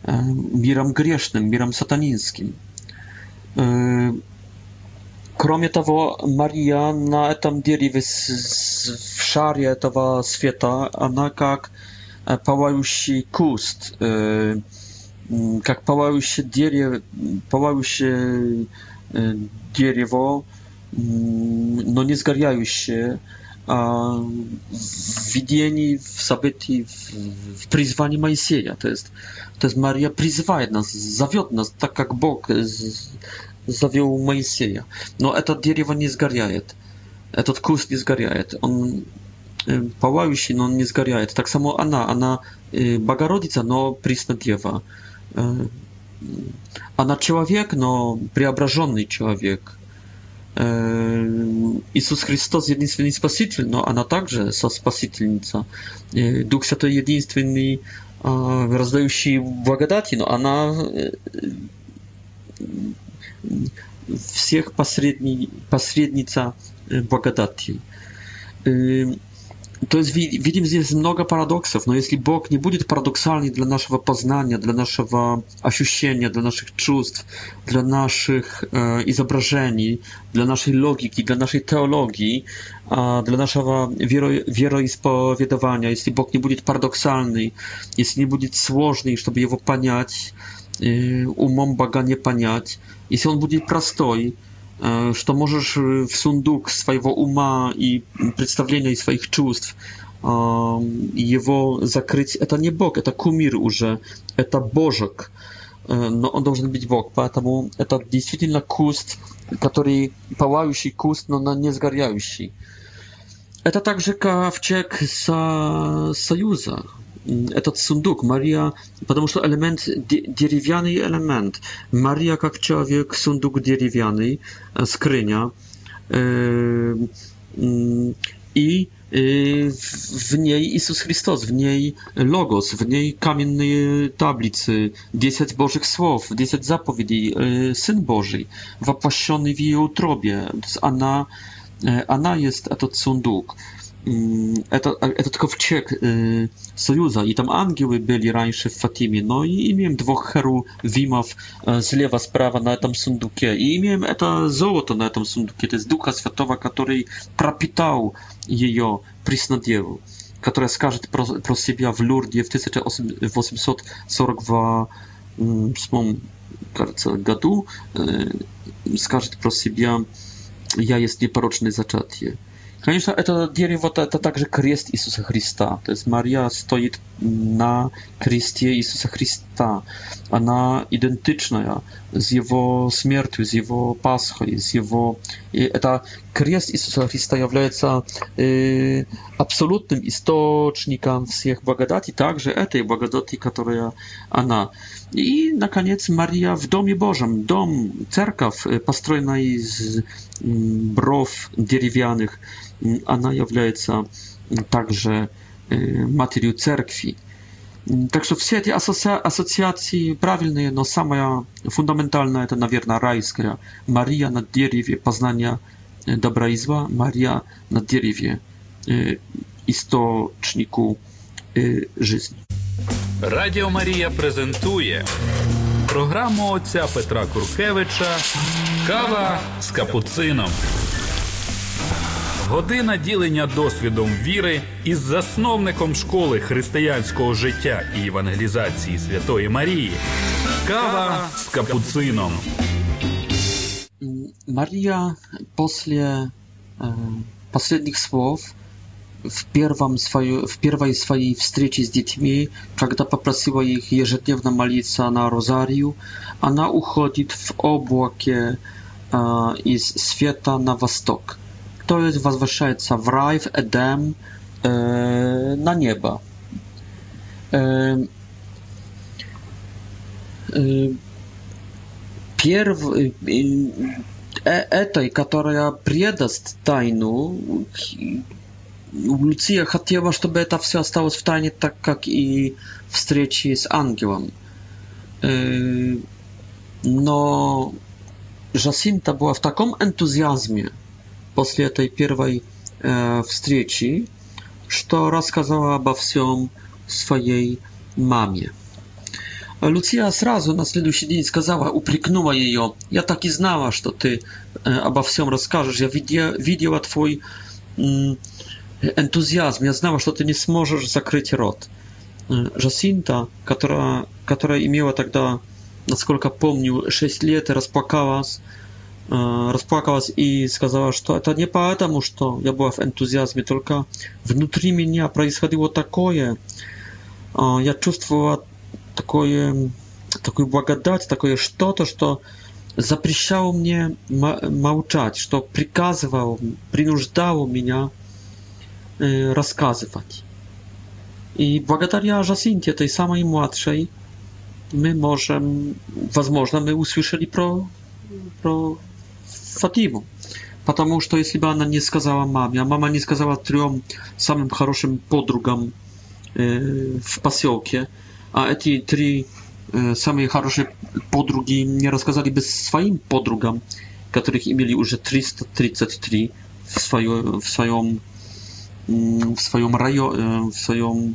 Speaker 2: миром грешным, миром сатанинским. Кроме того, Мария на этом дереве шаре этого света, она как пылающий куст, как пылающее дерево, пылающее дерево, но не сгоряющее, а в видении, в событии, в призвании Моисея. То есть, то есть Мария призывает нас, зовет нас, так как Бог завел Моисея. Но это дерево не сгоряет этот курс не сгоряет, он пылающий, но он не сгоряет. Так само она, она Богородица, но Преснодева. Она человек, но преображенный человек. Иисус Христос единственный Спаситель, но она также со Спасительница. Дух Святой единственный раздающий благодати, но она всех посредни, посредница благодати. То есть видим здесь много парадоксов, но если Бог не будет парадоксальный для нашего познания, для нашего ощущения, для наших чувств, для наших э, изображений, для нашей логики, для нашей теологии, э, для нашего веро, вероисповедования, если Бог не будет парадоксальный, если не будет сложный, чтобы его понять, э, умом Бога не понять, если он будет простой, что можешь в сундук своего ума и представлений своих чувств его закрыть, это не Бог, это кумир уже, это Божек. Но он должен быть Бог, поэтому это действительно куст, который палающий куст, но не сгоряющий. Это также ковчег со... союза, этот сундук. Мария, потому что элемент, деревянный элемент. Мария как человек, сундук деревянный, скрыня. I w niej Jezus Chrystus, w niej Logos, w niej kamiennej tablicy, 10 Bożych Słów, 10 zapowiedzi, Syn Boży, wapłaszczony w jej utrobie. Ona, ona jest, a to sunduk. Mm, e, это, это e, e, tylko wciek y, Sojuza. I tam angioły byli раньше w Fatimie, no i, i miałem dwóch cherubimów z lewa, z prawa na tym sunduke i miałem to złoto na tym sunduke, to jest ducha światowa, który propitał jej prysnadiewu, która skarżyć pro, pro siebie w Lurdzie w 1842 roku y, skarżyć pro siebie ja jest nieporoczny zaczatie. Конечно, это дерево это, это также крест Иисуса Христа. То есть Мария стоит на кресте Иисуса Христа. Она идентичная с его смертью, с его Пасхой, с его... И это крест Иисуса Христа является э, абсолютным источником всех благодати, также этой благодати, которая она. И, наконец, Мария в Доме Божьем, дом, церковь, построенная из бров деревянных, она является также э, матерью церкви. Так что все эти ассоциации правильные, но самая фундаментальная это, наверное, райская. Мария на дереве познания и зла, Мария на дереве источнику жизни.
Speaker 1: Радіо Марія презентує програму отця Петра Куркевича Кава з капуцином. Година ділення досвідом віри із засновником школи християнського життя і евангелізації Святої Марії. Кава з капуцином.
Speaker 2: Maria после последних слов в, первом свое, в первой своей встрече с детьми, когда попросила их ежедневно молиться на розарию, она уходит в облаке э, из света на восток, то есть возвращается в рай, в Эдем, э, на небо. Э, э, перв, э, этой, которая предаст тайну, Луция хотела, чтобы это все осталось в тайне, так как и встречи с ангелом. Но Жасинта была в таком энтузиазме после этой первой встречи, что рассказала обо всем своей маме. Луция сразу на следующий день сказала, упрекнула ее. «Я так и знала, что ты обо всем расскажешь. Я видя, видела твой энтузиазм. Я знала, что ты не сможешь закрыть рот». Жасинта, которая, которая имела тогда, насколько помню, 6 лет, и расплакалась, расплакалась и сказала, что это не потому, что я была в энтузиазме, только внутри меня происходило такое. Я чувствовала такое, такую благодать, такое что-то, что запрещало мне молчать, что приказывал, принуждало меня рассказывать. И благодаря Жасинте, tej samej młodszej, my możemy, возможно, my usłyszeli pro, pro Фатиму. Потому что если бы она не сказала маме, а мама не сказала трем самым хорошим подругам э, в поселке, a te trzy same хорошие podrugi nie rozkazaliby swoim podrugam, których mieli już 333 w swoją mm, w swoją e, w swoim rajo, e, w swoim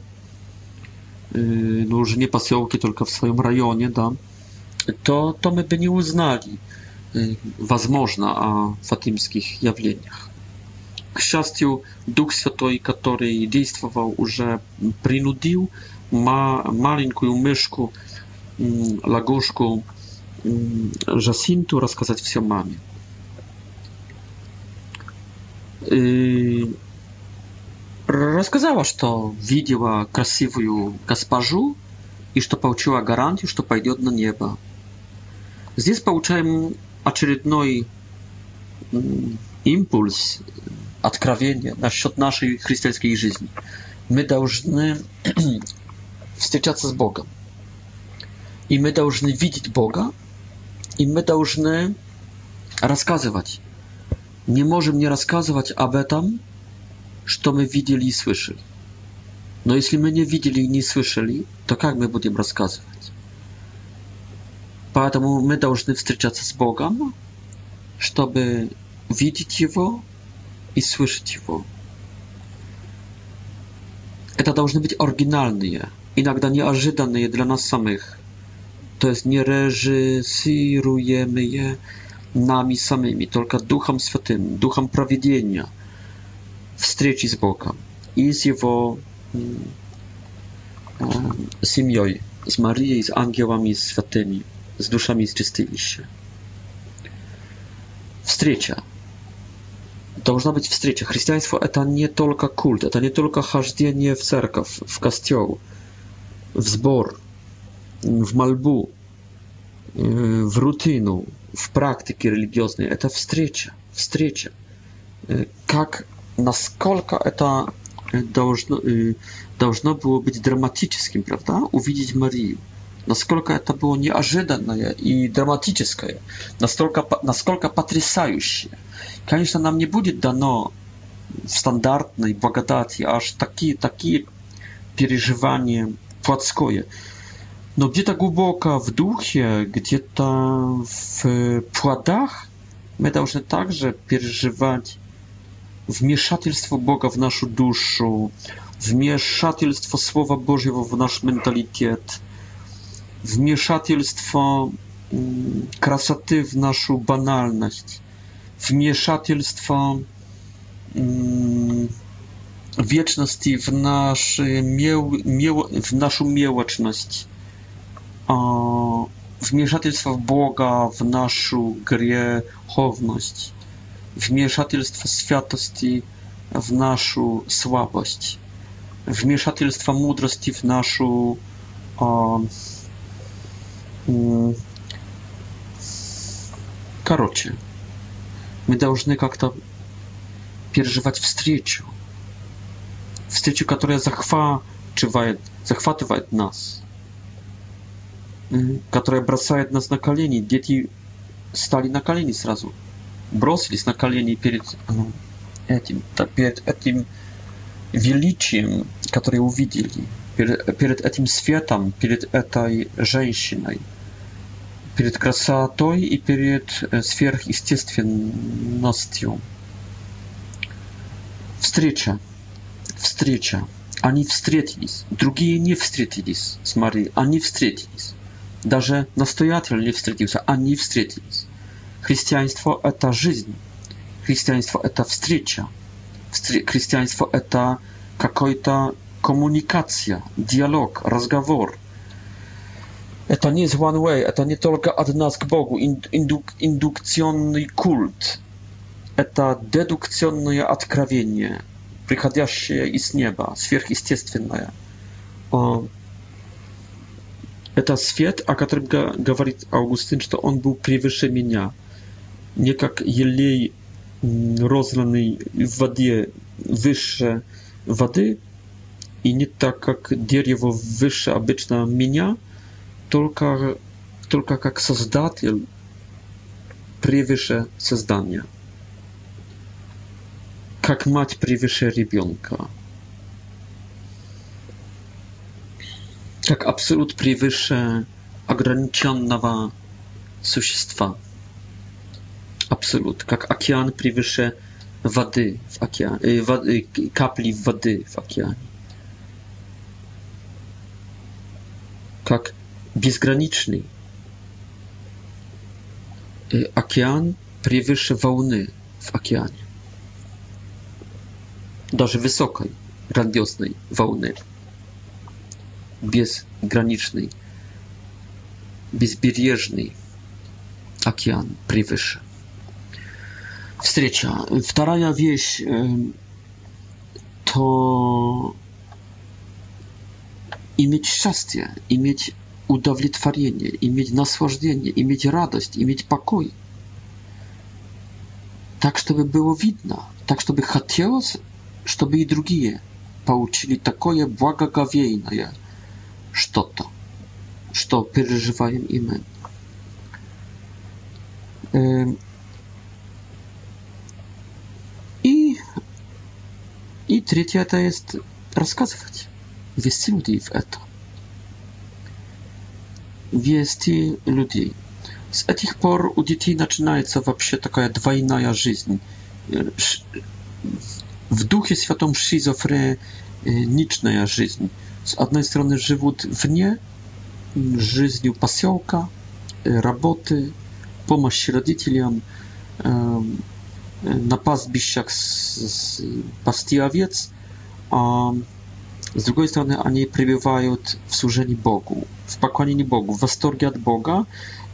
Speaker 2: no już nie pasiołki, tylko w swoim rajonie, da, to, to my by nie uznali e, można o fatimskich jawieniach. К счастью, Дух Святой, который действовал, уже принудил ма, маленькую мышку, лагушку Жасинту рассказать все маме. И рассказала, что видела красивую госпожу и что получила гарантию, что пойдет на небо. Здесь получаем очередной импульс, откровение насчет нашей христианской жизни. Мы должны встречаться с Богом. И мы должны видеть Бога, и мы должны рассказывать. Не можем не рассказывать об этом, что мы видели и слышали. Но если мы не видели и не слышали, то как мы будем рассказывать? Поэтому мы должны встречаться с Богом, чтобы видеть Его и слышать Его. Это должны быть оригинальные Иногда неожиданные для нас самих, то есть не режиссируемые нами самими, только Духом Святым, Духом Проведения, встречи с Богом и с Его семьей, с Марией, с ангелами, с святыми, с душами из чистилища. Встреча. Должна быть встреча. Христианство – это не только культ, это не только хождение в церковь, в костел – w zbor, в мольбу, в рутину, в практике религиозной. Это встреча, встреча. Как, насколько это должно, должно было быть драматическим, правда, увидеть Марию. Насколько это было неожиданное и драматическое, настолько, насколько потрясающее. Конечно, нам не будет дано в стандартной благодати аж такие, такие переживания плотское. Но где-то глубоко в духе, где-то в плодах мы должны также переживать вмешательство Бога в нашу душу, вмешательство Слова Божьего в наш менталитет, вмешательство красоты в нашу банальность, вмешательство wieczности w, naszy mieł, w naszą miłoczność, wmieszatelstwo Boga w naszą grzechowność, wmieszatelstwo świętości w naszą słabość, w wmieszatelstwo mądrości w naszą o, Короче, мы должны как-то переживать встречу в встречу, которая захватывает, захватывает нас, которая бросает нас на колени. Дети стали на колени сразу, бросились на колени перед этим, перед этим величием, которое увидели, перед, перед этим светом, перед этой женщиной, перед красотой и перед сверхъестественностью. Встреча встреча. Они встретились. Другие не встретились с Марией. Они встретились. Даже настоятель не встретился. Они встретились. Христианство – это жизнь. Христианство – это встреча. Встр... Христианство – это какой-то коммуникация, диалог, разговор. Это не one way, это не только от нас к Богу, индук, индукционный культ. Это дедукционное откровение, приходящее из неба, сверхъестественное. Это свет, о котором говорит Августин, что он был превыше меня. Не как елей, розланный в воде, выше воды, и не так, как дерево выше обычно меня, только, только как Создатель превыше создания как мать превыше ребенка. Как абсолют превыше ограниченного существа. Абсолют, как океан превыше воды в океане, воды, капли воды в океане. Как безграничный океан превыше волны в океане. Даже высокой, грандиозной волны, безграничный, безбережный океан превыше. Встреча. Вторая вещь – то иметь счастье, иметь удовлетворение, иметь наслаждение, иметь радость, иметь покой. Так, чтобы было видно, так, чтобы хотелось чтобы и другие получили такое благоговейное что-то, что переживаем и мы. И, и третье это есть рассказывать, вести людей в это. Вести людей. С этих пор у детей начинается вообще такая двойная жизнь w Duchu Świętym schizofreniczna żyć. Z jednej strony żywot wnie, życiu posiołka, roboty, pomoc rodzicom, na pastwiskach pasти owiec, a z drugiej strony oni przebywają w służeniu Bogu, w pokłanieniu Bogu, w wastorgie od Boga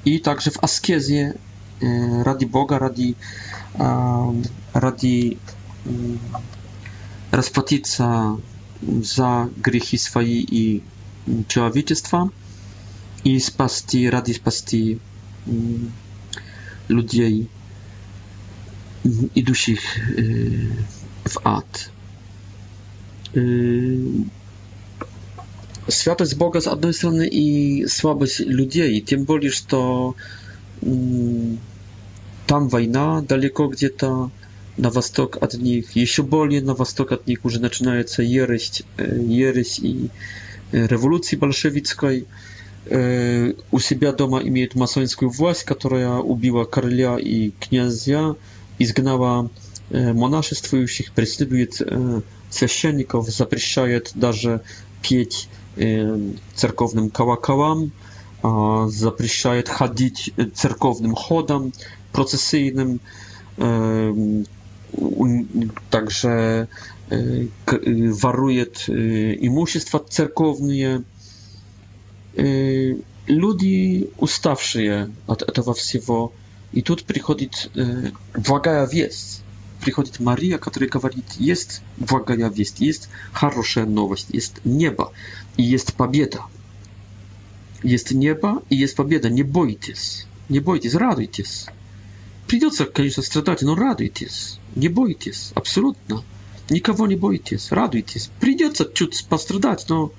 Speaker 2: i także w askezji radi Boga, radi, radi расплатиться за грехи свои и человечества и спасти, ради спасти людей, идущих w ad. Святость Бога с одной стороны и слабость людей, тем более, что там война далеко где-то, на восток от них, еще более на восток от них уже начинается ересь, ересь и революции большевистской. У себя дома имеют масонскую власть, которая убила короля и князя, изгнала монашествующих, преследует священников, запрещает даже петь церковным колоколам, запрещает ходить церковным ходом процессийным, także e, e, waruje e, i musi stwać cerkownie. Ludzi ustawszy je od tego. I tu przychodzi błagaja wieść. Przychodzi Maria, która mówi, jest błagaja wieść, jest хорошая nowość, jest nieba i jest pobieda. Jest nieba i jest pobieda. Nie bójcie się. Nie bójcie się, radujcie się. Przyjdzie, oczywiście, no radujcie. Не бойтесь, абсолютно. Никого не бойтесь, радуйтесь. Придется чуть пострадать, но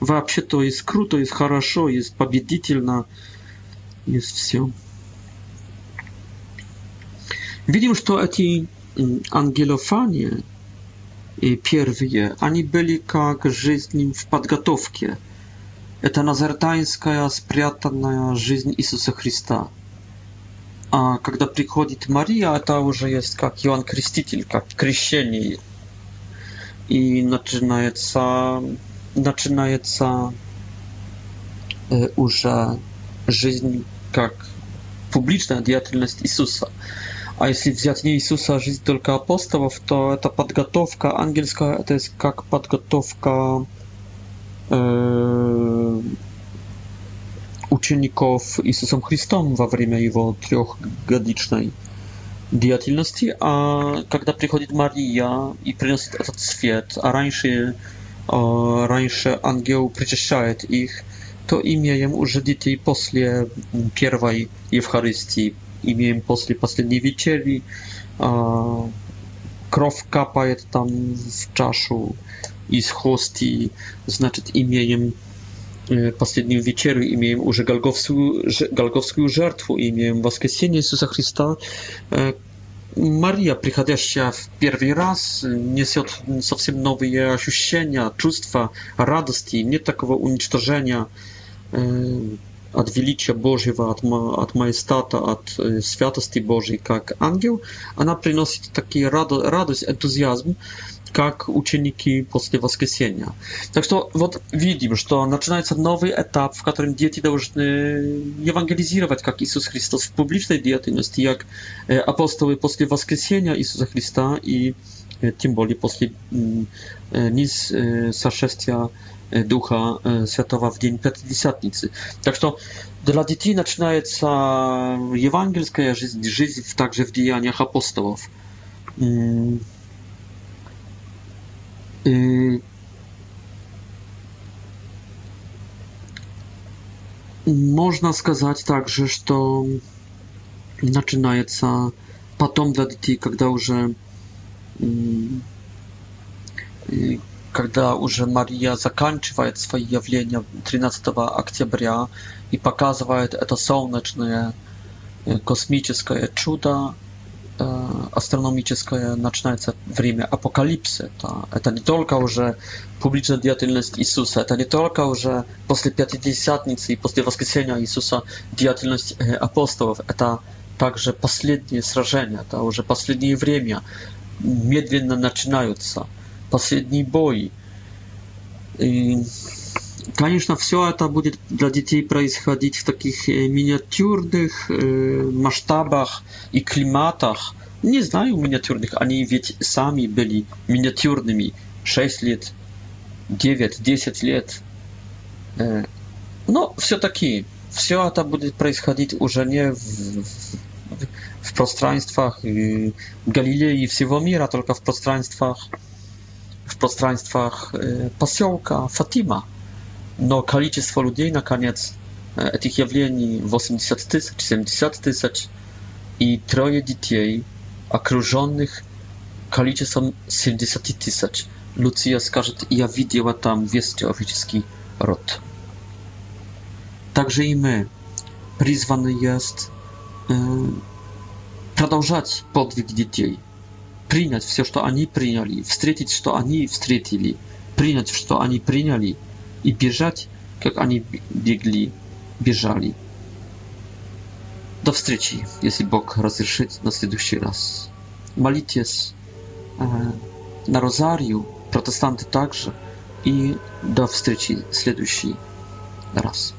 Speaker 2: вообще-то есть круто, есть хорошо, есть победительно, есть все. Видим, что эти ангелофания первые, они были как жизнь в подготовке. Это назартанская спрятанная жизнь Иисуса Христа. А когда приходит Мария, это уже есть как Иоанн Креститель, как крещение. И начинается, начинается э, уже жизнь как публичная деятельность Иисуса. А если взять не Иисуса, а жизнь только апостолов, то это подготовка ангельская, это есть как подготовка э, учеников Иисусом Христом во время его трехгодичной деятельности, а когда приходит Мария и приносит этот свет, а раньше, раньше ангел причащает их, то имеем уже детей после первой Евхаристии, имеем после последней вечери, кровь капает там в чашу из хости, значит, имеем последнем вечере имеем уже голговскую, голговскую жертву, имеем воскресение Иисуса Христа. Мария, приходящая в первый раз, несет совсем новые ощущения, чувства радости, нет такого уничтожения от величия Божьего, от, от маестата, от святости Божьей, как ангел. Она приносит такие радость, энтузиазм как ученики после воскресения. Так что вот видим, что начинается новый этап, в котором дети должны евангелизировать, как Иисус Христос в публичной деятельности, как апостолы после воскресения Иисуса Христа и тем более после низ сошествия Духа Святого в день Пятидесятницы. Так что dla dzieci zaczynaється ewangelska życie, życie także w dziejach apostołów. Można сказать также, что начинается потом для детей, когда уже когда уже Мария заканчивает свои явления 13 октября и показывает это солнечное космическое чудо астрономическое начинается время апокалипсы. Да? Это не только уже публичная деятельность Иисуса, это не только уже после Пятидесятницы и после воскресения Иисуса деятельность апостолов, это также последние сражения, да? уже последнее время медленно начинаются, последние бои. И Конечно, все это будет для детей происходить в таких миниатюрных масштабах и климатах. Не знаю миниатюрных, они ведь сами были миниатюрными. 6 лет, 9, 10 лет. Но все-таки все это будет происходить уже не в, в пространствах Галилеи и всего мира, только в пространствах, в пространствах поселка Фатима но количество людей, наконец, этих явлений 80 тысяч, 70 тысяч, и трое детей, окруженных количеством 70 тысяч. Луция скажет, я видела там весь человеческий род. Также и мы призваны есть продолжать подвиг детей, принять все, что они приняли, встретить, что они встретили, принять, что они приняли – и бежать, как они бегли, бежали. До встречи, если Бог разрешит на следующий раз. Молитесь э, на Розарию, протестанты также, и до встречи в следующий раз.